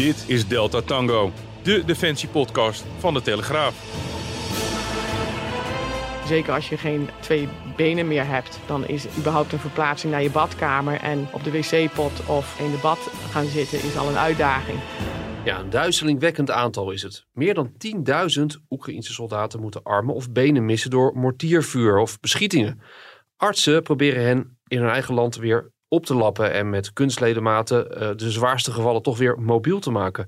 Dit is Delta Tango, de defensiepodcast van de Telegraaf. Zeker als je geen twee benen meer hebt, dan is überhaupt een verplaatsing naar je badkamer en op de wc-pot of in de bad gaan zitten is al een uitdaging. Ja, een duizelingwekkend aantal is het. Meer dan 10.000 Oekraïnse soldaten moeten armen of benen missen door mortiervuur of beschietingen. Artsen proberen hen in hun eigen land weer op te lappen en met kunstledematen uh, de zwaarste gevallen toch weer mobiel te maken.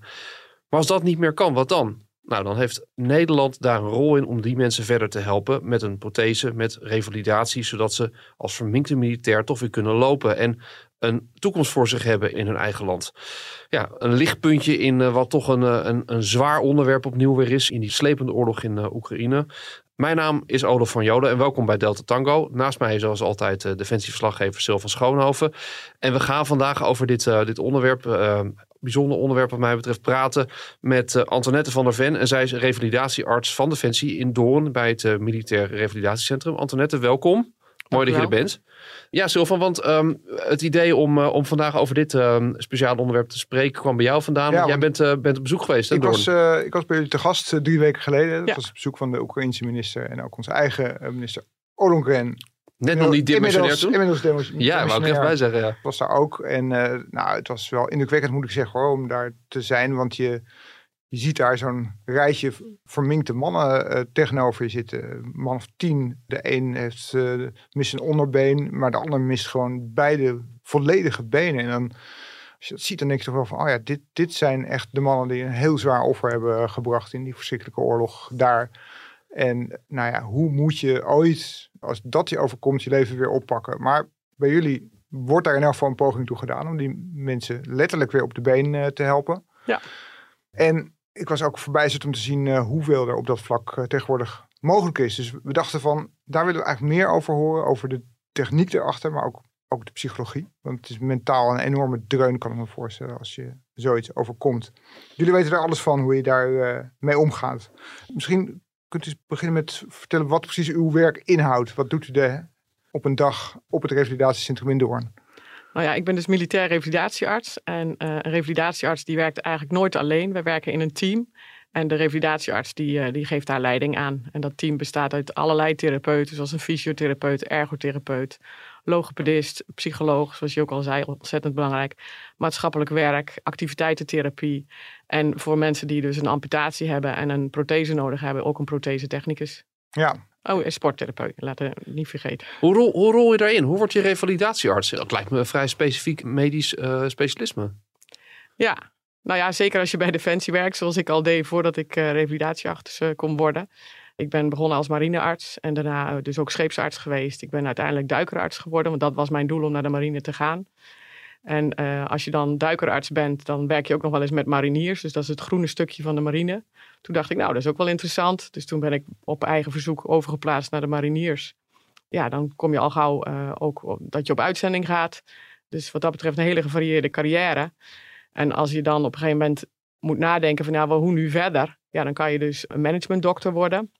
Maar als dat niet meer kan, wat dan? Nou, dan heeft Nederland daar een rol in om die mensen verder te helpen met een prothese, met revalidatie, zodat ze als verminkte militair toch weer kunnen lopen en een toekomst voor zich hebben in hun eigen land. Ja, een lichtpuntje in uh, wat toch een, een, een, zwaar onderwerp opnieuw weer is in die slepende oorlog in Oekraïne. Mijn naam is Olaf van Joden en welkom bij Delta Tango. Naast mij zoals altijd uh, defensieverslaggever Sil van Schoonhoven. En we gaan vandaag over dit, dit onderwerp bijzonder onderwerp wat mij betreft praten met uh, Antoinette van der Ven. En zij is revalidatiearts van Defensie in Doorn bij het uh, Militair Revalidatiecentrum. Antoinette, welkom. Mooi dat je er bent. Ja, Sylvan, want um, het idee om, uh, om vandaag over dit um, speciale onderwerp te spreken kwam bij jou vandaan. Ja, Jij bent, uh, bent op bezoek geweest. Hè, ik, was, uh, ik was bij jullie te gast drie weken geleden. Dat ja. was op bezoek van de Oekraïnse minister en ook onze eigen minister Ollongren. Net nog niet dimensionair toen? Inmiddels dimensionair. Ja, wou ik even bij zeggen. Ja. was daar ook. En uh, nou, het was wel indrukwekkend moet ik zeggen hoor, om daar te zijn. Want je, je ziet daar zo'n rijtje verminkte mannen uh, tegenover je zitten. Man of tien. De een heeft, uh, mist een onderbeen, maar de ander mist gewoon beide volledige benen. En dan, als je dat ziet, dan denk je toch wel van, oh ja, dit, dit zijn echt de mannen die een heel zwaar offer hebben gebracht in die verschrikkelijke oorlog daar. En nou ja, hoe moet je ooit, als dat je overkomt, je leven weer oppakken? Maar bij jullie wordt daar in elk geval een poging toe gedaan om die mensen letterlijk weer op de been uh, te helpen. Ja. En ik was ook verbijsterd om te zien uh, hoeveel er op dat vlak uh, tegenwoordig mogelijk is. Dus we dachten van, daar willen we eigenlijk meer over horen, over de techniek erachter, maar ook, ook de psychologie. Want het is mentaal een enorme dreun, kan ik me voorstellen, als je zoiets overkomt. Jullie weten er alles van, hoe je daar mee omgaat. Misschien kunt u beginnen met vertellen wat precies uw werk inhoudt? Wat doet u de, op een dag op het revalidatiecentrum in Doorn? Nou ja, ik ben dus militair revalidatiearts. En uh, een revalidatiearts die werkt eigenlijk nooit alleen. We werken in een team. En de revalidatiearts die, uh, die geeft daar leiding aan. En dat team bestaat uit allerlei therapeuten, zoals een fysiotherapeut, ergotherapeut, logopedist, psycholoog, zoals je ook al zei, ontzettend belangrijk. Maatschappelijk werk, activiteitentherapie. En voor mensen die dus een amputatie hebben en een prothese nodig hebben, ook een prothesetechnicus. Ja. Oh, en sporttherapeut, laten we niet vergeten. Hoe rol, hoe rol je daarin? Hoe word je revalidatiearts? Dat lijkt me een vrij specifiek medisch uh, specialisme. Ja, nou ja, zeker als je bij Defensie werkt, zoals ik al deed voordat ik uh, revalidatiearts uh, kon worden. Ik ben begonnen als marinearts en daarna dus ook scheepsarts geweest. Ik ben uiteindelijk duikerarts geworden, want dat was mijn doel om naar de marine te gaan. En uh, als je dan duikerarts bent, dan werk je ook nog wel eens met mariniers. Dus dat is het groene stukje van de marine. Toen dacht ik, nou, dat is ook wel interessant. Dus toen ben ik op eigen verzoek overgeplaatst naar de mariniers. Ja, dan kom je al gauw uh, ook dat je op uitzending gaat. Dus wat dat betreft een hele gevarieerde carrière. En als je dan op een gegeven moment moet nadenken van, ja, wel, hoe nu verder? Ja, dan kan je dus een managementdokter worden.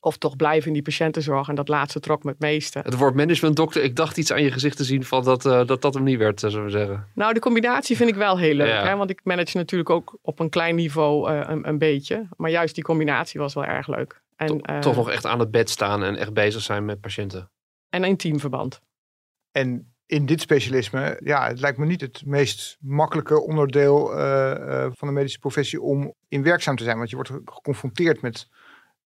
Of toch blijven in die patiëntenzorg. En dat laatste trok me het meeste. Het woord managementdokter, ik dacht iets aan je gezicht te zien van dat uh, dat, dat hem niet werd, zullen we zeggen. Nou, de combinatie vind ik wel heel leuk. Ja. Hè? Want ik manage natuurlijk ook op een klein niveau uh, een, een, beetje. Maar juist die combinatie was wel erg leuk. En, toch, uh, toch nog echt aan het bed staan en echt bezig zijn met patiënten. En in teamverband. En in dit specialisme, ja, het lijkt me niet het meest makkelijke onderdeel uh, uh, van de medische professie om in werkzaam te zijn. Want je wordt geconfronteerd met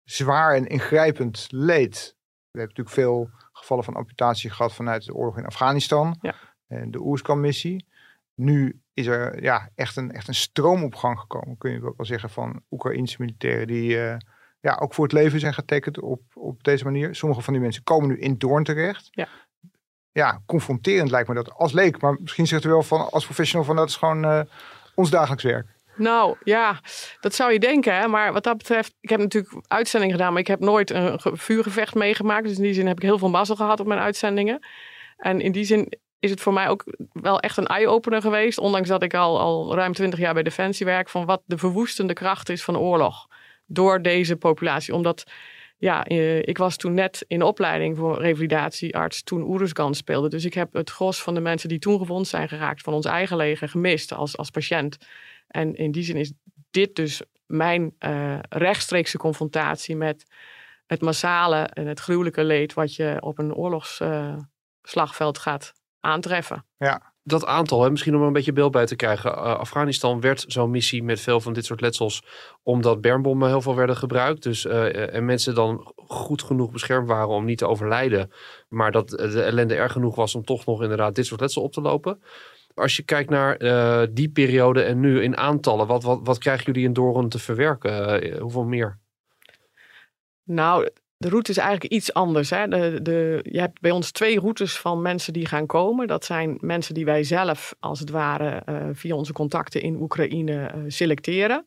zwaar en ingrijpend leed. We hebben natuurlijk veel gevallen van amputatie gehad vanuit de oorlog in Afghanistan ja. en de Oerskan-missie. Nu is er ja, echt, een, echt een stroomopgang gekomen, kun je ook wel zeggen, van Oekraïnse militairen die uh, ja, ook voor het leven zijn getekend op, op deze manier. Sommige van die mensen komen nu in Doorn terecht. Ja. Ja, confronterend lijkt me dat als leek. Maar misschien zegt u wel van als professional van dat is gewoon eh, ons dagelijks werk. Nou ja, dat zou je denken. Hè? Maar wat dat betreft, ik heb natuurlijk uitzendingen gedaan, maar ik heb nooit een ge- vuurgevecht meegemaakt. Dus in die zin heb ik heel veel mazzel gehad op mijn uitzendingen. En in die zin is het voor mij ook wel echt een eye-opener geweest. Ondanks dat ik al, al ruim twintig jaar bij Defensie werk. Van wat de verwoestende kracht is van oorlog. Door deze populatie. Omdat, ja, eh, ik was toen net in opleiding voor revalidatiearts toen Oeruzgan speelde. Dus ik heb het gros van de mensen die toen gewond zijn geraakt van ons eigen leger gemist als, als patiënt. En in die zin is dit dus mijn eh, rechtstreekse confrontatie met het massale en het gruwelijke leed wat je op een oorlogsslagveld gaat aantreffen. Dat aantal, hè, misschien om er een beetje beeld bij te krijgen. Uh, Afghanistan werd zo'n missie met veel van dit soort letsels, omdat bermbommen heel veel werden gebruikt. Dus, uh, en mensen dan goed genoeg beschermd waren om niet te overlijden. Maar dat de ellende erg genoeg was om toch nog inderdaad dit soort letsel op te lopen. Als je kijkt naar uh, die periode en nu in aantallen, wat, wat, wat krijgen jullie in Doorn te verwerken? hoeveel meer? Nou, de route is eigenlijk iets anders. Hè? De, de, je hebt bij ons twee routes van mensen die gaan komen. Dat zijn mensen die wij zelf, als het ware, via onze contacten in Oekraïne selecteren.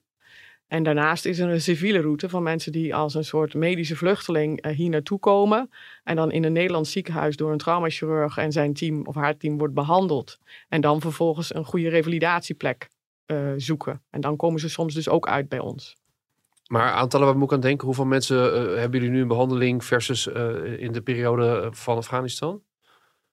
En daarnaast is er een civiele route van mensen die als een soort medische vluchteling uh, hier naartoe komen. En dan in een Nederlands ziekenhuis door een traumachirurg en zijn team of haar team wordt behandeld. En dan vervolgens een goede revalidatieplek zoeken. En dan komen ze soms dus ook uit bij ons. Maar aantallen waar moet ik aan denken? Hoeveel mensen uh, hebben jullie nu in behandeling versus in de periode van Afghanistan?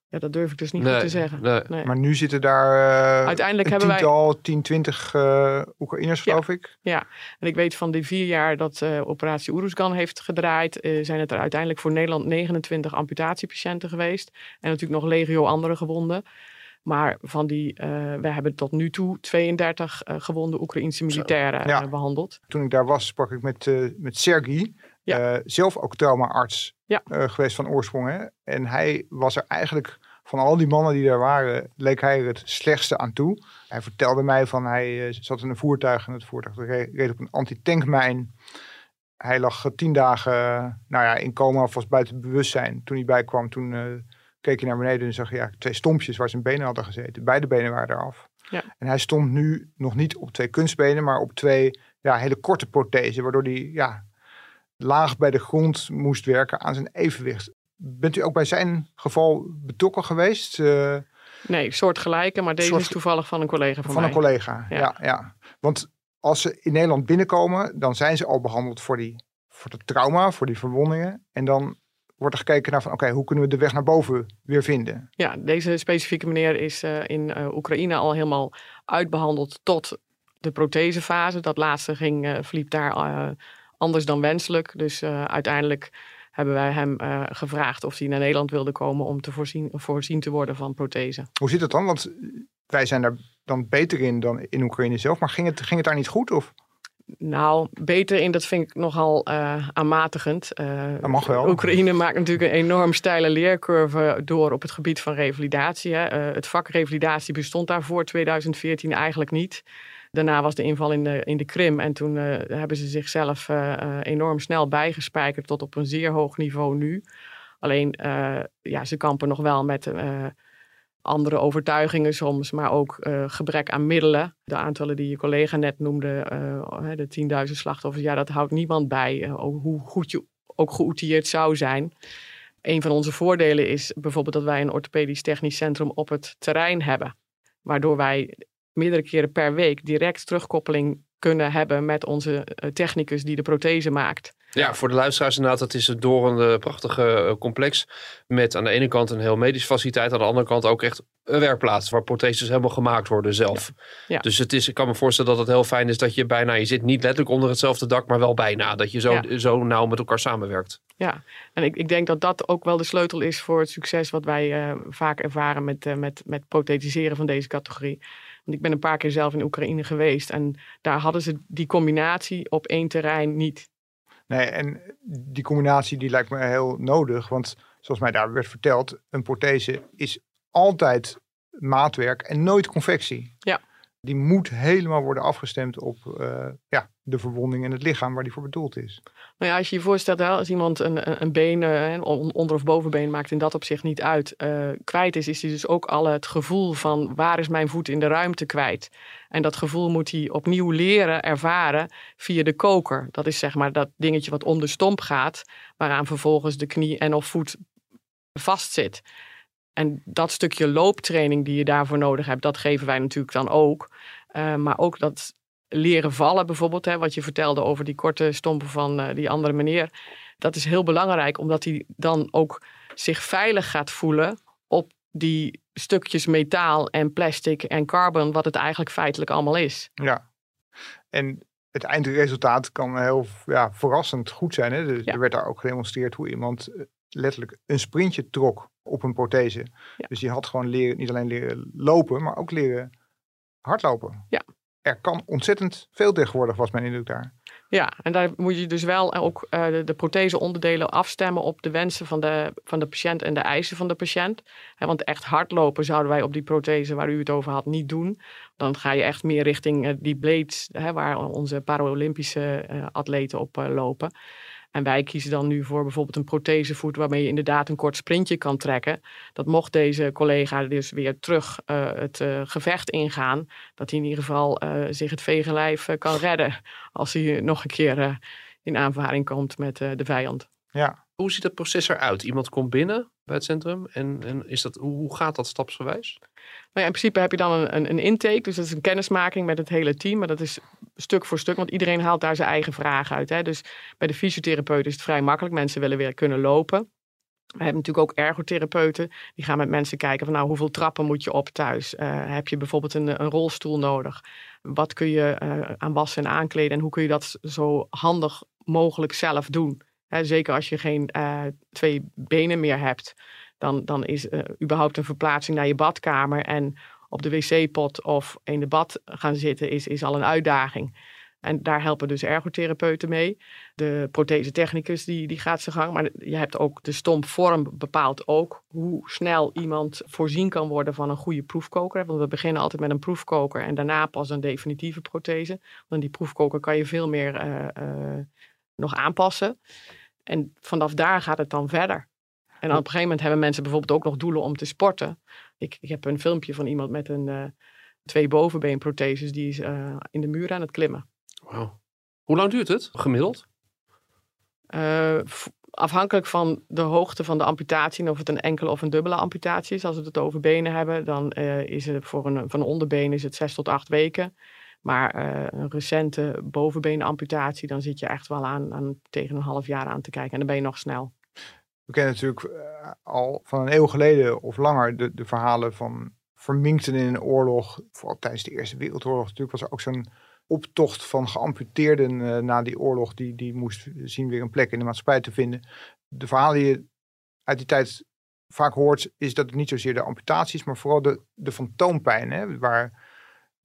Ja, dat durf ik dus niet nee, goed te zeggen. Nee. Nee. Maar nu zitten daar uh, Uiteindelijk een hebben wij- tiental, 10, 20 uh, Oekraïners, Ja. geloof ik. Ja, en ik weet van die vier jaar dat eh, operatie Oeruzgan heeft gedraaid, eh, zijn het er uiteindelijk voor Nederland 29 amputatiepatiënten geweest. En natuurlijk nog legio andere gewonden. Maar van die, eh we hebben tot nu toe 32 eh, gewonde Oekraïnse militairen Ja. eh, behandeld. Toen ik daar was, sprak ik met, eh met Sergi. Ja. eh, zelf ook traumaarts Ja. eh, geweest van oorsprong. Hè? En hij was er eigenlijk, van al die mannen die daar waren, leek hij er het slechtste aan toe. Hij vertelde mij van, hij eh, zat in een voertuig en het voertuig re- reed op een antitankmijn. Hij lag tien dagen nou ja, in coma of was buiten bewustzijn. Toen hij bijkwam, toen keek hij naar beneden en zag je ja, twee stompjes waar zijn benen hadden gezeten. Beide benen waren eraf. Ja. En hij stond nu nog niet op twee kunstbenen, maar op twee ja, hele korte prothesen, waardoor hij ja, laag bij de grond moest werken aan zijn evenwicht. Bent u ook bij zijn geval betrokken geweest? eh, Nee, soortgelijke, maar deze Soort- is toevallig van een collega van, van mij. een collega. Ja. Ja. Ja, Want als ze in Nederland binnenkomen, dan zijn ze al behandeld voor, die, voor het trauma, voor die verwondingen. En dan wordt er gekeken naar van, oké, hoe kunnen we de weg naar boven weer vinden? Ja, deze specifieke meneer is eh, in eh, Oekraïne al helemaal uitbehandeld tot de prothesefase. Dat laatste ging, verliep daar anders dan wenselijk. Dus eh, uiteindelijk hebben wij hem eh, gevraagd of hij naar Nederland wilde komen om te voorzien, voorzien te worden van prothese. Hoe zit het dan? Want wij zijn daar dan beter in dan in Oekraïne zelf. Maar ging het, ging het daar niet goed? Of? Nou, beter in, dat vind ik nogal eh, aanmatigend. Dat mag wel. Oekraïne maakt natuurlijk een enorm steile leercurve door op het gebied van revalidatie. Hè. Het vak revalidatie bestond daar voor 2014 eigenlijk niet. Daarna was de inval in de, in de Krim en toen eh, hebben ze zichzelf eh, eh, enorm snel bijgespijkerd tot op een zeer hoog niveau nu. Alleen, ja, ze kampen nog wel met andere overtuigingen soms, maar ook gebrek aan middelen. De aantallen die je collega net noemde, de 10.000 slachtoffers, ja, dat houdt niemand bij. hoe goed je ook geoutilleerd zou zijn. Een van onze voordelen is bijvoorbeeld dat wij een orthopedisch technisch centrum op het terrein hebben. Waardoor wij meerdere keren per week direct terugkoppeling kunnen hebben met onze eh, technicus die de prothese maakt. Ja, voor de luisteraars inderdaad, het is door een prachtige eh, complex. Met aan de ene kant een heel medische faciliteit, aan de andere kant ook echt een werkplaats waar protheses helemaal gemaakt worden zelf. Ja. Dus het is, ik kan me voorstellen dat het heel fijn is dat je bijna, je zit niet letterlijk onder hetzelfde dak, maar wel bijna. Dat je zo, Ja. zo nauw met elkaar samenwerkt. Ja, en ik, ik denk dat dat ook wel de sleutel is voor het succes wat wij eh, vaak ervaren met, eh, met, met prothetiseren van deze categorie. Want ik ben een paar keer zelf in Oekraïne geweest en daar hadden ze die combinatie op één terrein niet. Nee, en die combinatie die lijkt me heel nodig. Want zoals mij daar werd verteld, een prothese is altijd maatwerk en nooit confectie. Ja. Die moet helemaal worden afgestemd op uh, ja, de verwonding in het lichaam waar die voor bedoeld is. Nou ja, als je je voorstelt, als iemand een, een been, uh, onder- of bovenbeen maakt in dat opzicht niet uit, uh, kwijt is, is hij dus ook al het gevoel van waar is mijn voet in de ruimte kwijt. En dat gevoel moet hij opnieuw leren ervaren via de koker. Dat is zeg maar dat dingetje wat om stomp gaat, waaraan vervolgens de knie en of voet vastzit. En dat stukje looptraining die je daarvoor nodig hebt, dat geven wij natuurlijk dan ook. Uh, maar ook dat leren vallen bijvoorbeeld, hè, wat je vertelde over die korte stompen van uh, die andere meneer. Dat is heel belangrijk, omdat hij dan ook zich veilig gaat voelen op die stukjes metaal en plastic en carbon, wat het eigenlijk feitelijk allemaal is. Ja, en het eindresultaat kan heel ja, verrassend goed zijn. Hè? Dus Ja. Er werd daar ook gedemonstreerd hoe iemand eh, letterlijk een sprintje trok op een prothese. Ja. Dus die had gewoon leren, niet alleen leren lopen, maar ook leren hardlopen. Ja. Er kan ontzettend veel tegenwoordig, was mijn indruk daar. Ja, en daar moet je dus wel ook eh, de, de protheseonderdelen afstemmen op de wensen van de, van de patiënt en de eisen van de patiënt. Want echt hardlopen zouden wij op die prothese waar u het over had niet doen. Dan ga je echt meer richting eh, die blades hè, waar onze Paralympische eh, atleten op lopen. En wij kiezen dan nu voor bijvoorbeeld een prothesevoet waarmee je inderdaad een kort sprintje kan trekken. Dat mocht deze collega dus weer terug eh, het eh, gevecht ingaan, dat hij in ieder geval eh, zich het vegenlijf kan redden als hij nog een keer eh, in aanvaring komt met eh, de vijand. Ja, Hoe ziet het proces eruit? Iemand komt binnen bij het centrum en, en is dat, hoe, gaat dat stapsgewijs? Nou ja, in principe heb je dan een, een, intake, dus dat is een kennismaking met het hele team. Maar dat is stuk voor stuk, want iedereen haalt daar zijn eigen vragen uit. Hè. Dus bij de fysiotherapeut is het vrij makkelijk. Mensen willen weer kunnen lopen. We hebben natuurlijk ook ergotherapeuten. Die gaan met mensen kijken van nou, hoeveel trappen moet je op thuis? Eh, heb je bijvoorbeeld een, een rolstoel nodig? Wat kun je eh, aan wassen en aankleden? En hoe kun je dat zo handig mogelijk zelf doen? Zeker als je geen eh, twee benen meer hebt. Dan, dan is eh, überhaupt een verplaatsing naar je badkamer en op de wc-pot of in de bad gaan zitten is, is al een uitdaging. En daar helpen dus ergotherapeuten mee. De prothesetechnicus die, die gaat zijn gang. Maar je hebt ook de stompvorm bepaalt ook hoe snel iemand voorzien kan worden van een goede proefkoker. Want we beginnen altijd met een proefkoker en daarna pas een definitieve prothese. Want die proefkoker kan je veel meer eh, nog aanpassen. En vanaf daar gaat het dan verder. En op een gegeven moment hebben mensen bijvoorbeeld ook nog doelen om te sporten. Ik, ik heb een filmpje van iemand met een eh, twee bovenbeenprotheses. Die is eh, in de muur aan het klimmen. Wauw. Hoe lang duurt het gemiddeld? Eh, afhankelijk van de hoogte van de amputatie, en of het een enkele of een dubbele amputatie is. Als we het over benen hebben, dan is het voor een, van een onderbeen is het zes tot acht weken. Maar eh, een recente bovenbeenamputatie, dan zit je echt wel aan, aan tegen een half jaar aan te kijken. En dan ben je nog snel. we kennen natuurlijk eh, al van een eeuw geleden of langer de, de verhalen van verminkten in een oorlog. Vooral tijdens de Eerste Wereldoorlog natuurlijk was er ook zo'n optocht van geamputeerden eh, na die oorlog. Die, die moest zien weer een plek in de maatschappij te vinden. De verhalen die je uit die tijd vaak hoort, is dat het niet zozeer de amputaties, maar vooral de, de fantoompijn, hè, waar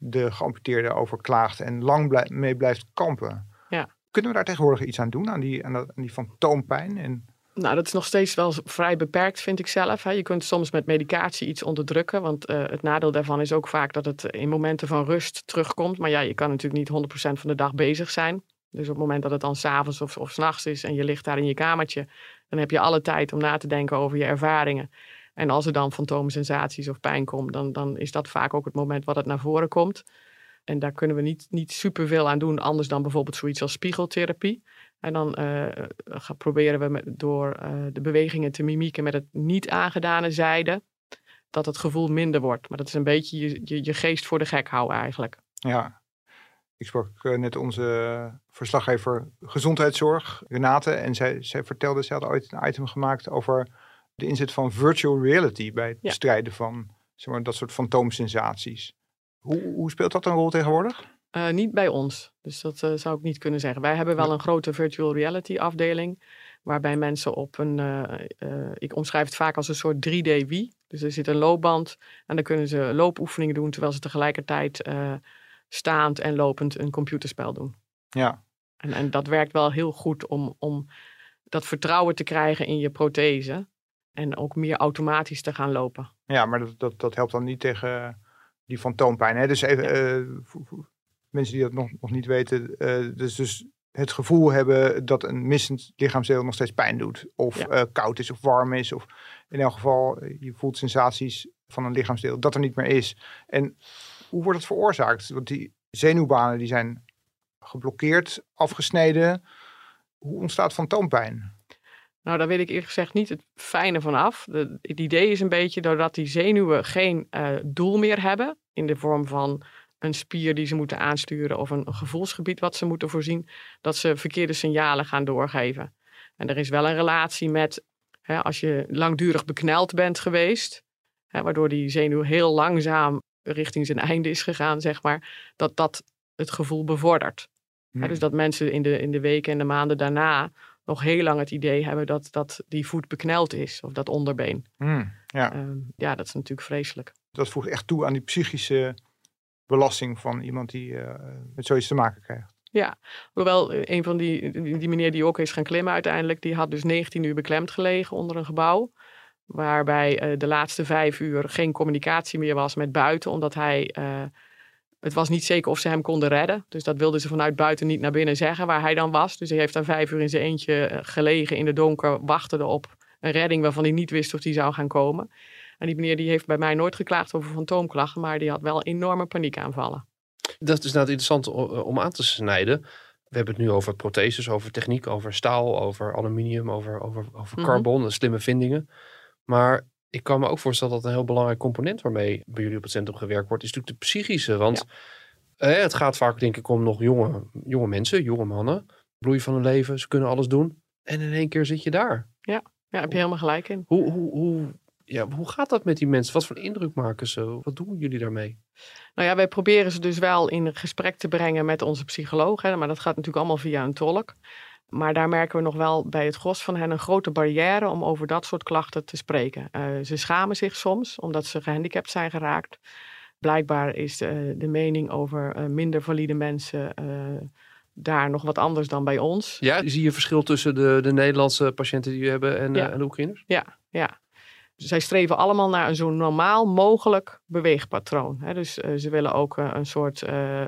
de geamputeerde over klaagt en lang blij- mee blijft kampen. Ja. Kunnen we daar tegenwoordig iets aan doen, aan die, aan dat, aan die fantoompijn? En, Nou, dat is nog steeds wel vrij beperkt, vind ik zelf. Hè. Je kunt soms met medicatie iets onderdrukken. Want eh, het nadeel daarvan is ook vaak dat het in momenten van rust terugkomt. Maar ja, je kan natuurlijk niet 100% van de dag bezig zijn. Dus op het moment dat het dan s'avonds of, of s'nachts is en je ligt daar in je kamertje, dan heb je alle tijd om na te denken over je ervaringen. En als er dan fantoomsensaties of pijn komt, dan, dan is dat vaak ook het moment wat het naar voren komt. En daar kunnen we niet, niet superveel aan doen, anders dan bijvoorbeeld zoiets als spiegeltherapie. En dan gaan proberen we door eh, de bewegingen te mimieken met het niet aangedane zijde, dat het gevoel minder wordt. Maar dat is een beetje je, je, geest voor de gek houden eigenlijk. Ja, ik sprak net onze verslaggever gezondheidszorg, Renate, en zij, zij vertelde, ze had ooit een item gemaakt over de inzet van virtual reality bij het Ja. bestrijden van zeg maar, dat soort fantoomsensaties. Hoe, hoe speelt dat een rol tegenwoordig? Eh, niet bij ons, dus dat eh, zou ik niet kunnen zeggen. Wij hebben wel een grote virtual reality afdeling, waarbij mensen op een, eh, ik omschrijf het vaak als een soort 3D Wii. Dus er zit een loopband en dan kunnen ze loopoefeningen doen, terwijl ze tegelijkertijd staand en lopend een computerspel doen. Ja, En, en dat werkt wel heel goed om, om dat vertrouwen te krijgen in je prothese en ook meer automatisch te gaan lopen. ja maar dat, dat, dat helpt dan niet tegen die fantoompijn. Hè? Dus even, eh, voor- voor mensen die dat nog, nog niet weten. eh, dus, dus het gevoel hebben dat een missend lichaamsdeel nog steeds pijn doet. Of Ja. eh, koud is of warm is. Of in elk geval, eh, je voelt sensaties van een lichaamsdeel dat er niet meer is. En hoe wordt het veroorzaakt? Want die zenuwbanen die zijn geblokkeerd, afgesneden. Hoe ontstaat fantoompijn? Nou, daar weet ik eerlijk gezegd niet het fijne van af. De, het idee is een beetje doordat die zenuwen geen eh, doel meer hebben. In de vorm van een spier die ze moeten aansturen of een, gevoelsgebied wat ze moeten voorzien. Dat ze verkeerde signalen gaan doorgeven. En er is wel een relatie met hè, als je langdurig bekneld bent geweest. Hè, waardoor die zenuw heel langzaam richting zijn einde is gegaan, zeg maar. Dat dat het gevoel bevordert. Hè, dus dat mensen in de, in de weken en de maanden daarna nog heel lang het idee hebben dat, dat die voet bekneld is. Of dat onderbeen. Hmm, ja, Ehm, ja, dat is natuurlijk vreselijk. dat voegt echt toe aan die psychische belasting van iemand die eh, met zoiets te maken krijgt. Hoewel eh, een van die, die die meneer die ook is gaan klimmen uiteindelijk, die had dus 19 uur beklemd gelegen onder een gebouw. Waarbij eh, de laatste vijf uur geen communicatie meer was met buiten, omdat hij. Het was niet zeker of ze hem konden redden. Dus dat wilden ze vanuit buiten niet naar binnen zeggen waar hij dan was. Dus hij heeft dan vijf uur in zijn eentje eh, gelegen in de donker, wachtende op een redding waarvan hij niet wist of die zou gaan komen. En die meneer die heeft bij mij nooit geklaagd over fantoomklachten, maar die had wel enorme paniekaanvallen. Dat is nou interessant eh, om aan te snijden. We hebben het nu over protheses, over techniek, over staal, over aluminium, over, over, over Mhm. carbon, slimme vindingen. Maar ik kan me ook voorstellen dat een heel belangrijk component waarmee bij jullie op het centrum gewerkt wordt, is natuurlijk de psychische. Want eh, het gaat vaak denk ik om nog jonge, jonge mensen, jonge mannen, bloei van hun leven, ze kunnen alles doen. En in één keer zit je daar. Ja, daar heb je helemaal gelijk in. Hoe, hoe, hoe, ja, hoe gaat dat met die mensen? Wat voor indruk maken ze? Wat doen jullie daarmee? Nou ja, wij proberen ze dus wel in gesprek te brengen met onze psycholoog. Hè, maar dat gaat natuurlijk allemaal via een tolk. Maar daar merken we nog wel bij het gros van hen een grote barrière om over dat soort klachten te spreken. Eh, ze schamen zich soms omdat ze gehandicapt zijn geraakt. Blijkbaar is de, de mening over eh, minder valide mensen eh, daar nog wat anders dan bij ons. Ja, zie je verschil tussen de, de Nederlandse patiënten die we hebben en, Ja. eh, en de Oekraïners? Ja, ja. Zij streven allemaal naar een zo normaal mogelijk beweegpatroon. Hè. Dus eh, ze willen ook eh, een soort eh,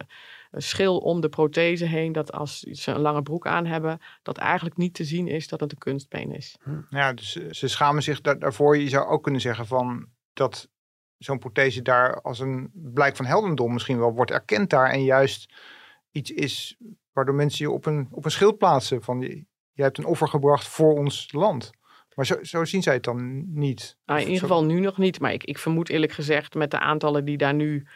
een schil om de prothese heen. Dat als ze een lange broek aan hebben, dat eigenlijk niet te zien is dat het een kunstbeen is. Ja, dus eh, ze schamen zich daar, daarvoor. Je zou ook kunnen zeggen van dat zo'n prothese daar als een blijk van heldendom misschien wel wordt erkend daar. En juist iets is waardoor mensen je op een, op een schild plaatsen. Van je, je hebt een offer gebracht voor ons land. Maar zo, zo zien zij het dan niet. Nou, in ieder geval nu nog niet. Maar ik, ik vermoed eerlijk gezegd met de aantallen die daar nu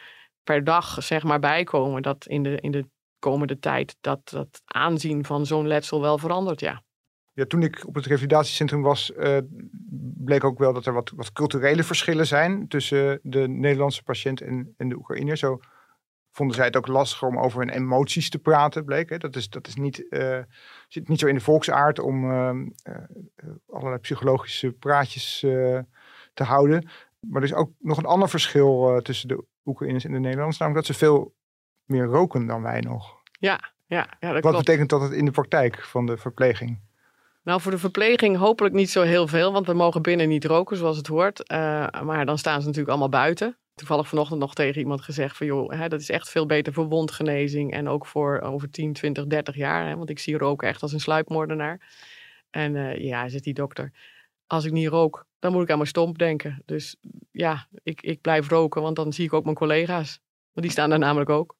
per dag zeg maar bijkomen. Dat in de, in de komende tijd dat, dat aanzien van zo'n letsel wel verandert, ja. Ja, toen ik op het revalidatiecentrum was, eh, bleek ook wel dat er wat, wat culturele verschillen zijn tussen de Nederlandse patiënt en, en de Oekraïner. Zo vonden zij het ook lastiger om over hun emoties te praten, bleek. Hè. Dat, is, dat is niet, eh, zit niet zo in de volksaard om eh, allerlei psychologische praatjes te houden. Maar er is ook nog een ander verschil tussen de Oekraïners en de Nederlanders, namelijk dat ze veel meer roken dan wij nog. Ja, ja, ja dat Wat klopt. betekent dat het in de praktijk van de verpleging? Nou, voor de verpleging hopelijk niet zo heel veel, want we mogen binnen niet roken zoals het hoort. Eh, maar dan staan ze natuurlijk allemaal buiten. Toevallig vanochtend nog tegen iemand gezegd van joh, hè, dat is echt veel beter voor wondgenezing en ook voor over 10, 20, 30 jaar. Hè, want ik zie roken echt als een sluipmoordenaar. En eh, ja, zegt die dokter, als ik niet rook, dan moet ik aan mijn stomp denken. Dus ja, ik, ik blijf roken, want dan zie ik ook mijn collega's. Want die staan daar namelijk ook.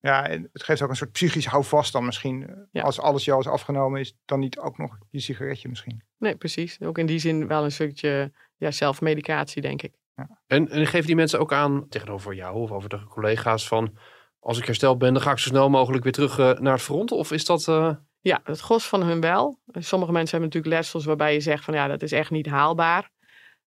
Ja, en het geeft ook een soort psychisch houvast dan misschien. Ja. Als alles jou is afgenomen, is dan niet ook nog je sigaretje misschien. Nee, precies. Ook in die zin wel een stukje ja, zelfmedicatie, denk ik. En, en geven die mensen ook aan tegenover jou of over de collega's van als ik hersteld ben, dan ga ik zo snel mogelijk weer terug eh, naar het front? Of is dat... eh, Ja, het gros van hun wel. Sommige mensen hebben natuurlijk letsels waarbij je zegt van ja, dat is echt niet haalbaar.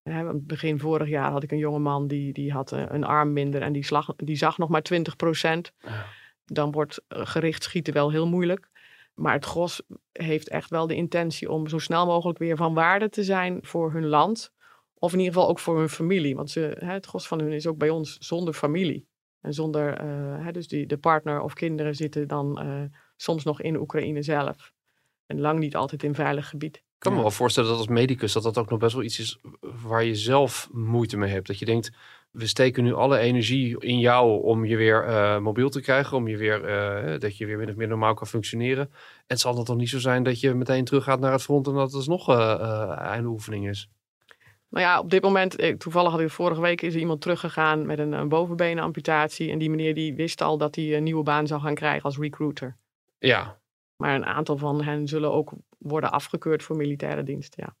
Hè, Begin vorig jaar had ik een jonge man die, die had eh, een arm minder en die, slag, die zag nog maar 20 Ja. Dan wordt eh, gericht schieten wel heel moeilijk. Maar het gros heeft echt wel de intentie om zo snel mogelijk weer van waarde te zijn voor hun land. Of in ieder geval ook voor hun familie. Want ze, hè, het gros van hun is ook bij ons zonder familie. En zonder, eh, hè, dus die, de partner of kinderen zitten dan soms nog in Oekraïne zelf. En lang niet altijd in veilig gebied. Ik kan me wel voorstellen dat als medicus dat dat ook nog best wel iets is waar je zelf moeite mee hebt. Dat je denkt, we steken nu alle energie in jou om je weer uh, mobiel te krijgen, om je weer, uh, dat je weer min of meer normaal kan functioneren. En het zal dan toch niet zo zijn dat je meteen teruggaat naar het front en dat het nog uh, einde oefening is. Nou ja, op dit moment, toevallig had ik vorige week, is iemand teruggegaan met een, een bovenbenenamputatie. En die meneer die wist al dat hij een nieuwe baan zou gaan krijgen als recruiter. Ja. Maar een aantal van hen zullen ook worden afgekeurd voor militaire dienst, ja.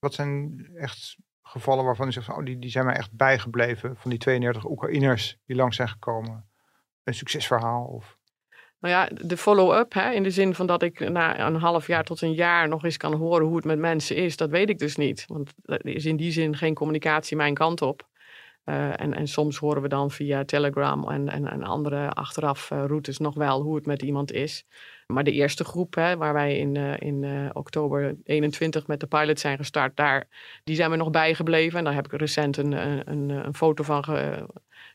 Wat zijn echt gevallen waarvan je zegt, oh, die, die zijn mij echt bijgebleven van die 32 Oekraïners die langs zijn gekomen? Een succesverhaal? Of... Nou ja, de follow-up, in de zin van dat ik na een half jaar tot een jaar nog eens kan horen hoe het met mensen is, dat weet ik dus niet. Want er is in die zin geen communicatie mijn kant op. Uh, en, en soms horen we dan via Telegram en, en, en andere achteraf uh, routes nog wel hoe het met iemand is. Maar de eerste groep, hè, waar wij in, uh, in oktober 21 met de pilot zijn gestart, daar, die zijn we nog bijgebleven. En daar heb ik recent een, een, een foto van ge,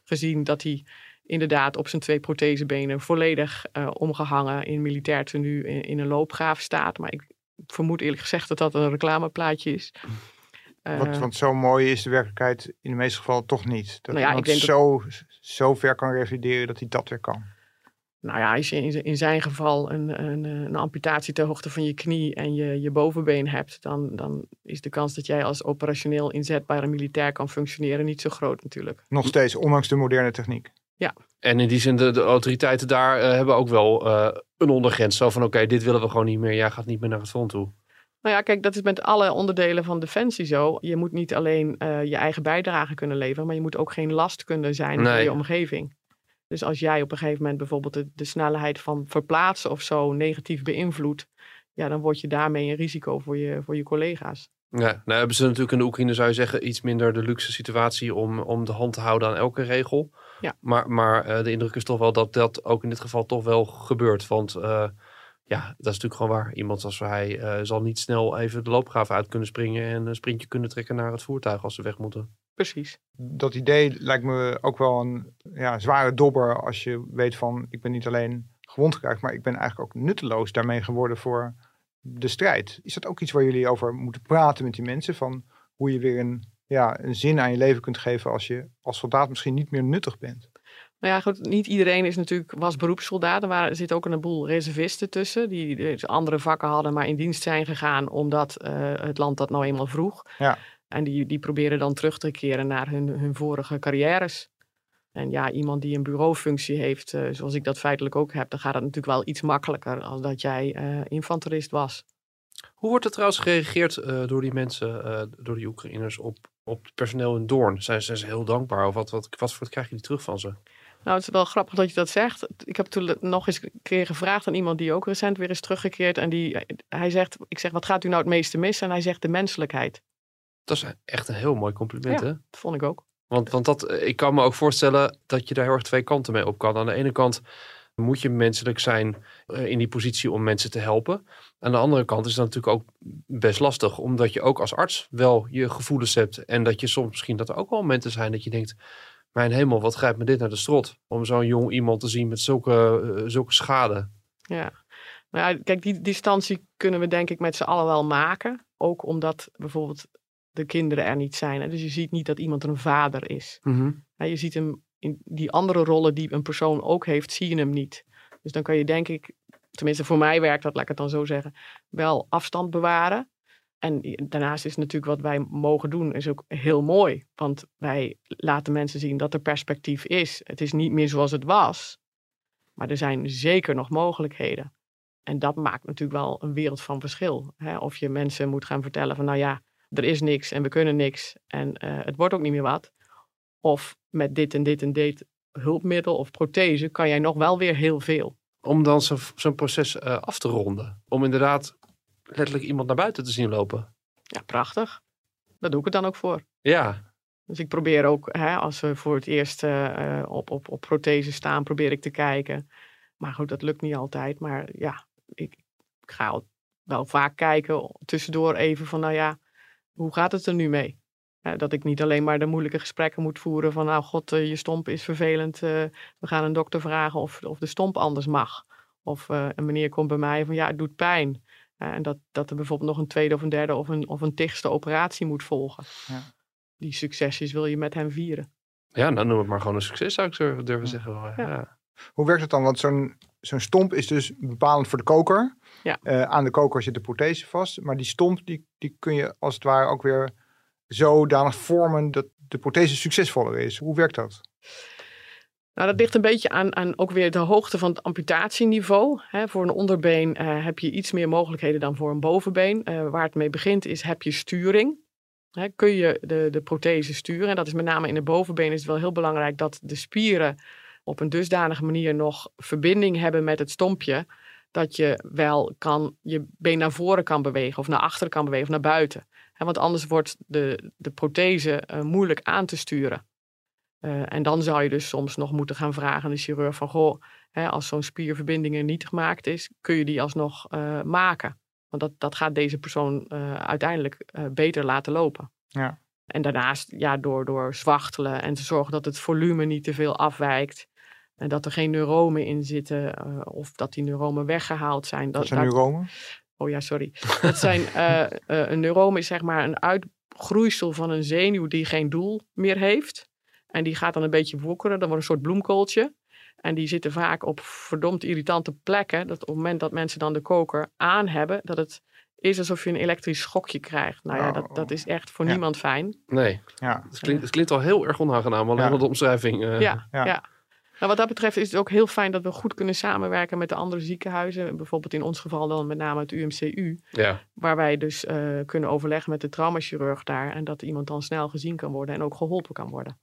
gezien dat hij inderdaad op zijn twee prothesebenen volledig omgehangen in militair tenue in, in, een loopgraaf staat. Maar ik vermoed eerlijk gezegd dat dat een reclameplaatje is. Want, want zo mooi is de werkelijkheid in de meeste gevallen toch niet. Dat nou ja, iemand zo, dat... zo ver kan revalideren dat hij dat weer kan. Nou ja, als je in zijn geval een, een, een, amputatie ter hoogte van je knie en je, je bovenbeen hebt, dan, dan is de kans dat jij als operationeel inzetbare militair kan functioneren niet zo groot natuurlijk. Nog steeds, ondanks de moderne techniek. Ja. En in die zin, de, de autoriteiten daar uh, hebben ook wel uh, een ondergrens. Zo van, oké, dit willen we gewoon niet meer. Jij gaat niet meer naar het front toe. Nou ja, kijk, dat is met alle onderdelen van Defensie zo. Je moet niet alleen uh, je eigen bijdrage kunnen leveren, maar je moet ook geen last kunnen zijn nee. voor je omgeving. Dus als jij op een gegeven moment bijvoorbeeld de, de snelheid van verplaatsen of zo negatief beïnvloedt, ja, dan word je daarmee een risico voor je, voor je collega's. Ja, nou hebben ze natuurlijk in de Oekraïne, zou je zeggen, iets minder de luxe situatie om, om de hand te houden aan elke regel. Ja. Maar, maar uh, de indruk is toch wel dat dat ook in dit geval toch wel gebeurt. Want uh, ja, dat is natuurlijk gewoon waar. Iemand als hij uh, zal niet snel even de loopgraaf uit kunnen springen en een sprintje kunnen trekken naar het voertuig als ze weg moeten. Precies. Dat idee lijkt me ook wel een ja, zware dobber als je weet van ik ben niet alleen gewond geraakt, maar ik ben eigenlijk ook nutteloos daarmee geworden voor de strijd. Is dat ook iets waar jullie over moeten praten met die mensen? Van hoe je weer een, ja, een zin aan je leven kunt geven als je als soldaat misschien niet meer nuttig bent? Nou ja, goed, niet iedereen is natuurlijk, was beroepssoldaat. Er, waren, er zit ook een boel reservisten tussen, die dus andere vakken hadden, maar in dienst zijn gegaan omdat uh, het land dat nou eenmaal vroeg. Ja. En die, die proberen dan terug te keren naar hun, hun vorige carrières. En ja, iemand die een bureaufunctie heeft, uh, zoals ik dat feitelijk ook heb, dan gaat het natuurlijk wel iets makkelijker als dat jij uh, infanterist was. Hoe wordt er trouwens gereageerd uh, door die mensen, door die Oekraïners, op, op het personeel in Doorn? Zijn, zijn ze heel dankbaar of wat, wat, wat, wat krijg je terug van ze? Nou, het is wel grappig dat je dat zegt. Ik heb toen nog eens een keer gevraagd aan iemand die ook recent weer is teruggekeerd. En die, hij zegt, ik zeg, wat gaat u nou het meeste missen? En hij zegt de menselijkheid. Dat is echt een heel mooi compliment, ja, hè? dat vond ik ook. Want, want dat, ik kan me ook voorstellen dat je daar heel erg twee kanten mee op kan. Aan de ene kant moet je menselijk zijn in die positie om mensen te helpen. Aan de andere kant is dat natuurlijk ook best lastig, omdat je ook als arts wel je gevoelens hebt. En dat je soms misschien dat er ook wel momenten zijn dat je denkt, mijn hemel, wat grijpt me dit naar de strot? Om zo'n jong iemand te zien met zulke, uh, zulke schade. Ja. Nou ja, kijk, die distantie kunnen we denk ik met z'n allen wel maken. Ook omdat bijvoorbeeld de kinderen er niet zijn. Hè? Dus je ziet niet dat iemand een vader is. Mm -hmm. Je ziet hem in die andere rollen die een persoon ook heeft, zie je hem niet. Dus dan kan je denk ik, tenminste voor mij werkt dat, laat ik het dan zo zeggen, wel afstand bewaren. En daarnaast is natuurlijk wat wij mogen doen, is ook heel mooi. Want wij laten mensen zien dat er perspectief is. Het is niet meer zoals het was. Maar er zijn zeker nog mogelijkheden. En dat maakt natuurlijk wel een wereld van verschil. Hè? Of je mensen moet gaan vertellen van nou ja, er is niks en we kunnen niks. En uh, het wordt ook niet meer wat. Of met dit en dit en dit hulpmiddel of prothese kan jij nog wel weer heel veel. Om dan zo'n zo proces uh, af te ronden. Om inderdaad letterlijk iemand naar buiten te zien lopen. Ja, prachtig. Daar doe ik het dan ook voor. Ja. Dus ik probeer ook, hè, als we voor het eerst uh, op, op, op prothese staan, probeer ik te kijken. Maar goed, dat lukt niet altijd. Maar ja, ik, ik ga wel vaak kijken tussendoor even van, nou ja, hoe gaat het er nu mee? Dat ik niet alleen maar de moeilijke gesprekken moet voeren van, nou god, uh, je stomp is vervelend. We gaan een dokter vragen of, of de stomp anders mag. Of een meneer komt bij mij van, ja, het doet pijn. En dat, dat er bijvoorbeeld nog een tweede of een derde of een, of een tigste operatie moet volgen. Ja. Die succesjes wil je met hem vieren. Ja, nou noem het maar gewoon een succes zou ik durven, durven zeggen. wel, Ja. Ja. Hoe werkt het dan? Want zo'n zo'n stomp is dus bepalend voor de koker. Ja. Eh, aan de koker zit de prothese vast. Maar die stomp die, die kun je als het ware ook weer zodanig vormen dat de prothese succesvoller is. Hoe werkt dat? Nou, dat ligt een beetje aan, aan ook weer de hoogte van het amputatieniveau. Voor een onderbeen eh, heb je iets meer mogelijkheden dan voor een bovenbeen. Eh, waar het mee begint is, heb je sturing. Kun je de, de prothese sturen? En dat is met name in de bovenbeen is het wel heel belangrijk dat de spieren op een dusdanige manier nog verbinding hebben met het stompje. Dat je wel kan, je been naar voren kan bewegen of naar achteren kan bewegen of naar buiten. Hè, want anders wordt de, de prothese eh, moeilijk aan te sturen. Eh, en dan zou je dus soms nog moeten gaan vragen aan de chirurg van... Goh, hè, als zo'n spierverbinding niet gemaakt is, kun je die alsnog eh, maken? Want dat, dat gaat deze persoon eh, uiteindelijk beter laten lopen. Ja. En daarnaast, ja, door, door zwachtelen en te zorgen dat het volume niet te veel afwijkt... en dat er geen neuromen in zitten of dat die neuromen weggehaald zijn. Dat zijn neuromen. Oh ja, sorry. Dat zijn, een neuroom is zeg maar een uitgroeisel van een zenuw die geen doel meer heeft. En die gaat dan een beetje woekeren. Dan wordt een soort bloemkooltje. En die zitten vaak op verdomd irritante plekken. Dat op het moment dat mensen dan de koker aan hebben, dat het is alsof je een elektrisch schokje krijgt. Nou ja, Oh. dat, dat is echt voor Ja. niemand fijn. Nee, Ja. het klinkt, het klinkt al heel erg onaangenaam. Alleen Ja. al de omschrijving. eh, ja, ja. ja. Nou, wat dat betreft is het ook heel fijn dat we goed kunnen samenwerken met de andere ziekenhuizen. Bijvoorbeeld in ons geval dan met name het UMCU. ja. Waar wij dus eh, kunnen overleggen met de traumachirurg daar. En dat iemand dan snel gezien kan worden en ook geholpen kan worden.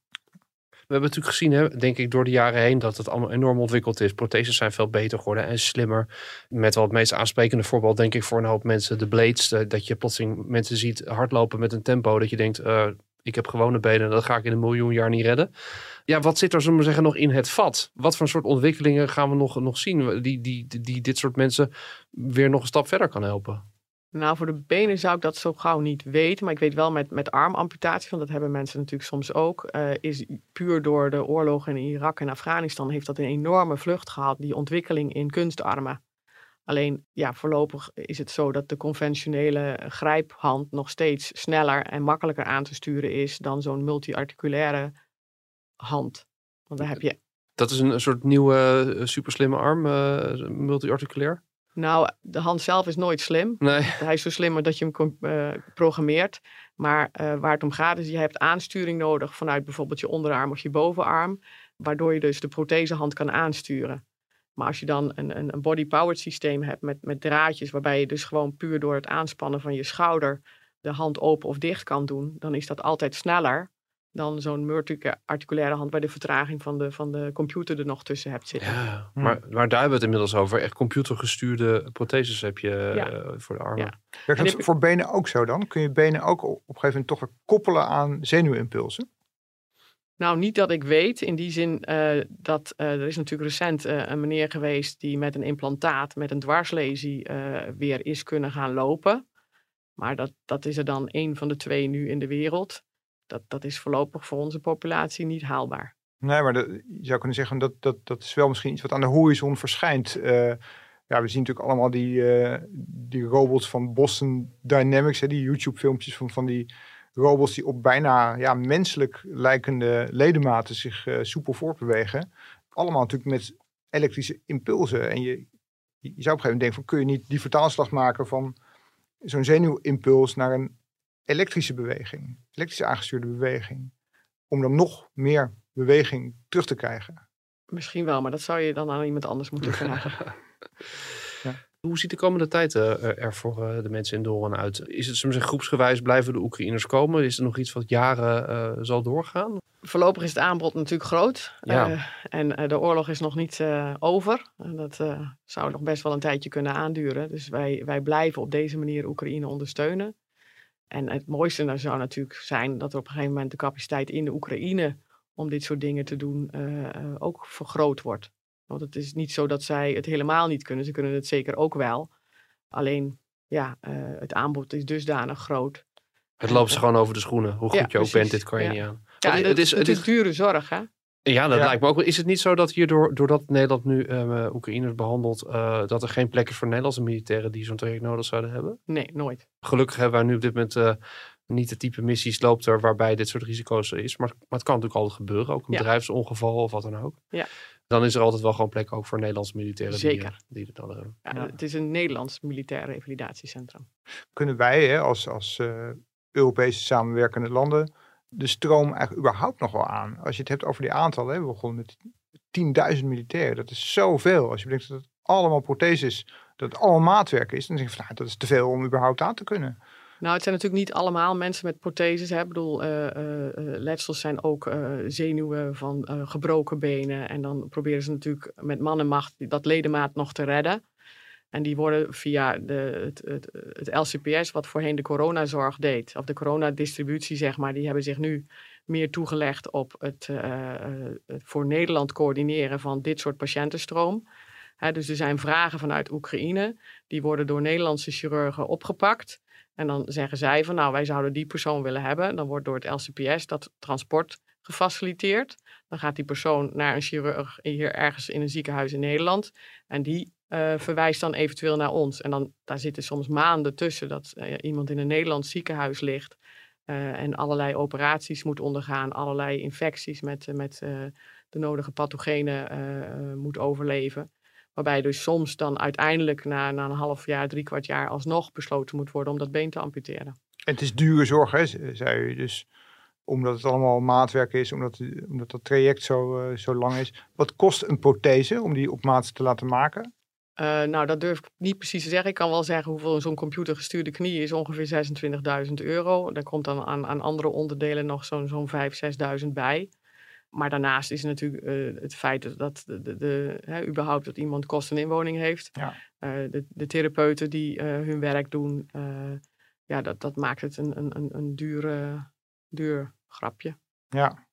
We hebben natuurlijk gezien, hè, denk ik, door de jaren heen dat het allemaal enorm ontwikkeld is. Protheses zijn veel beter geworden en slimmer. Met wel het meest aansprekende voorbeeld, denk ik, voor een hoop mensen, de blades. eh, dat je plotseling mensen ziet hardlopen met een tempo dat je denkt, eh, ik heb gewone benen, dat ga ik in een miljoen jaar niet redden. Ja, wat zit er, zullen we zeggen, nog in het vat? Wat voor soort ontwikkelingen gaan we nog, nog zien die, die, die, die dit soort mensen weer nog een stap verder kan helpen? Nou, voor de benen zou ik dat zo gauw niet weten. Maar ik weet wel met, met armamputatie, want dat hebben mensen natuurlijk soms ook. eh, is puur door de oorlogen in Irak en Afghanistan heeft dat een enorme vlucht gehad. Die ontwikkeling in kunstarmen. Alleen, ja, voorlopig is het zo dat de conventionele grijphand nog steeds sneller en makkelijker aan te sturen is dan zo'n multi-articulaire hand. Want daar heb je Dat is een, soort nieuwe eh, superslimme arm, eh multi-articulair? Nou, de hand zelf is nooit slim. Nee. Hij is zo slimmer dat je hem eh, programmeert. Maar eh, waar het om gaat is, je hebt aansturing nodig vanuit bijvoorbeeld je onderarm of je bovenarm. Waardoor je dus de prothesehand kan aansturen. Maar als je dan een, een, een body-powered systeem hebt met, met draadjes, waarbij je dus gewoon puur door het aanspannen van je schouder de hand open of dicht kan doen, dan is dat altijd sneller dan zo'n multi-articulaire hand waar de vertraging van de, van de computer er nog tussen hebt zitten. Ja, Hmm. maar, maar daar hebben we het inmiddels over. Echt computergestuurde protheses heb je Ja. eh, voor de armen. Ja. Werkt dat heb- voor benen ook zo dan? Kun je benen ook op een gegeven moment toch weer koppelen aan zenuwimpulsen? Nou, niet dat ik weet. In die zin eh, dat eh, er is natuurlijk recent eh, een meneer geweest die met een implantaat, met een dwarslesie, eh, weer is kunnen gaan lopen. Maar dat, dat is er dan één van de twee nu in de wereld. Dat, dat is voorlopig voor onze populatie niet haalbaar. Nee, maar dat, je zou kunnen zeggen dat, dat dat is wel misschien iets wat aan de horizon verschijnt. Eh, ja, we zien natuurlijk allemaal die, eh, die robots van Boston Dynamics, hè, die YouTube-filmpjes van, van die robots die op bijna ja, menselijk lijkende ledematen zich eh, soepel voortbewegen. Allemaal natuurlijk met elektrische impulsen. En je, je zou op een gegeven moment denken van kun je niet die vertaalslag maken van zo'n zenuwimpuls naar een elektrische beweging, elektrisch aangestuurde beweging, om dan nog meer beweging terug te krijgen. Misschien wel, maar dat zou je dan aan iemand anders moeten vragen. Hoe ziet de komende tijd eh, er voor eh, de mensen in Doorn uit? Is het soms groepsgewijs blijven de Oekraïners komen? Is er nog iets wat jaren eh, zal doorgaan? Voorlopig is het aanbod natuurlijk groot. Ja. Eh, en eh, de oorlog is nog niet eh, over. En dat eh, zou nog best wel een tijdje kunnen aanduren. Dus wij, wij blijven op deze manier Oekraïne ondersteunen. En het mooiste nou zou natuurlijk zijn dat er op een gegeven moment de capaciteit in de Oekraïne om dit soort dingen te doen eh, eh, ook vergroot wordt. Want het is niet zo dat zij het helemaal niet kunnen. Ze kunnen het zeker ook wel. Alleen, ja, eh, het aanbod is dusdanig groot. Het loopt ze gewoon over de schoenen. Hoe goed Ja, je ook precies. bent, dit kan je Ja. niet aan. Ja, het het, is- het het is- dure zorg, hè? Ja, dat Ja. lijkt me ook. Is het niet zo dat hierdoor, doordat Nederland nu eh Oekraïners behandelt, eh, dat er geen plek is voor Nederlandse militairen die zo'n traject nodig zouden hebben? Nee, nooit. Gelukkig hebben wij nu op dit moment eh, niet de type missies loopt er waarbij dit soort risico's er is. Maar, maar het kan natuurlijk altijd gebeuren, ook een Ja. bedrijfsongeval of wat dan ook. Ja. Dan is er altijd wel gewoon plek ook voor Nederlandse militairen die, Zeker. die het nodig hebben. Ja, Ja. Het is een Nederlands militair revalidatiecentrum. Kunnen wij hè, als, als eh, Europese samenwerkende landen de stroom eigenlijk überhaupt nog wel aan? Als je het hebt over die aantallen, we begonnen met 10.000 militairen. Dat is zoveel. Als je bedenkt dat het allemaal protheses, dat het allemaal maatwerk is, dan denk je van nou, dat is te veel om überhaupt aan te kunnen. Nou, het zijn natuurlijk niet allemaal mensen met protheses. Hè. Ik bedoel, eh, letsels zijn ook zenuwen van gebroken benen. En dan proberen ze natuurlijk met man en macht dat ledemaat nog te redden. En die worden via de, het, het, het LCPS, wat voorheen de coronazorg deed, of de coronadistributie zeg maar, die hebben zich nu meer toegelegd op het, eh, eh, voor Nederland coördineren van dit soort patiëntenstroom. Dus er zijn vragen vanuit Oekraïne, die worden door Nederlandse chirurgen opgepakt. En dan zeggen zij van nou, wij zouden die persoon willen hebben. Dan wordt door het LCPS dat transport gefaciliteerd. Dan gaat die persoon naar een chirurg hier ergens in een ziekenhuis in Nederland. En die eh, verwijst dan eventueel naar ons. En dan, daar zitten soms maanden tussen dat eh, iemand in een Nederlands ziekenhuis ligt. eh, en allerlei operaties moet ondergaan. Allerlei infecties met, met de nodige pathogenen moet overleven. Waarbij dus soms dan uiteindelijk na, na een half jaar, drie kwart jaar alsnog besloten moet worden om dat been te amputeren. En het is dure zorg, hè, ze- zei u. Dus omdat het allemaal maatwerk is, omdat, omdat dat traject zo, zo lang is. Wat kost een prothese om die op maat te laten maken? Eh, nou, dat durf ik niet precies te zeggen. Ik kan wel zeggen hoeveel zo'n computergestuurde knie is. Ongeveer 26.000 euro. Daar komt dan aan, aan andere onderdelen nog zo'n zo'n 5.000, 6.000 bij. Maar daarnaast is natuurlijk eh, het feit dat de, de, de, hè, überhaupt dat iemand kost en inwoning heeft. Ja. Eh, de, de therapeuten die hun werk doen. ja, dat, dat maakt het een, een, een, een duur, duur grapje. Ja,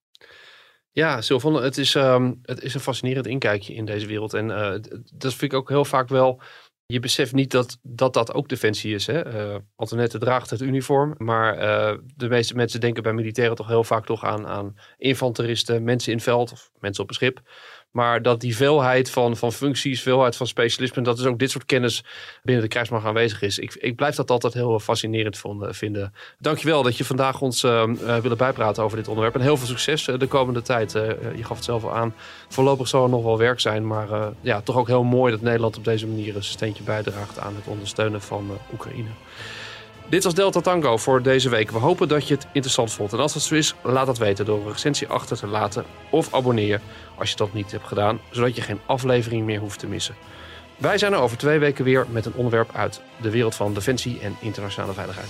Ja, Sylvan, het is, ehm, het is een fascinerend inkijkje in deze wereld. En eh, dat vind ik ook heel vaak wel. Je beseft niet dat dat, dat ook defensie is. Hè? Eh, Antoinette draagt het uniform. Maar eh, de meeste mensen denken bij militairen toch heel vaak toch aan, aan infanteristen, mensen in veld of mensen op een schip. Maar dat die veelheid van, van functies, veelheid van specialismen, dat is ook dit soort kennis binnen de krijgsmacht aanwezig is. Ik, ik blijf dat altijd heel fascinerend vonden, vinden. Dankjewel dat je vandaag ons uh, uh, willen bijpraten over dit onderwerp. En heel veel succes de komende tijd. Je gaf het zelf al aan. Voorlopig zal er nog wel werk zijn. Maar ja, toch ook heel mooi dat Nederland op deze manier een steentje bijdraagt aan het ondersteunen van Oekraïne. Dit was Delta Tango voor deze week. We hopen dat je het interessant vond. En als dat zo is, laat dat weten door een recensie achter te laten of abonneer als je dat niet hebt gedaan, zodat je geen aflevering meer hoeft te missen. Wij zijn er over twee weken weer met een onderwerp uit de wereld van defensie en internationale veiligheid.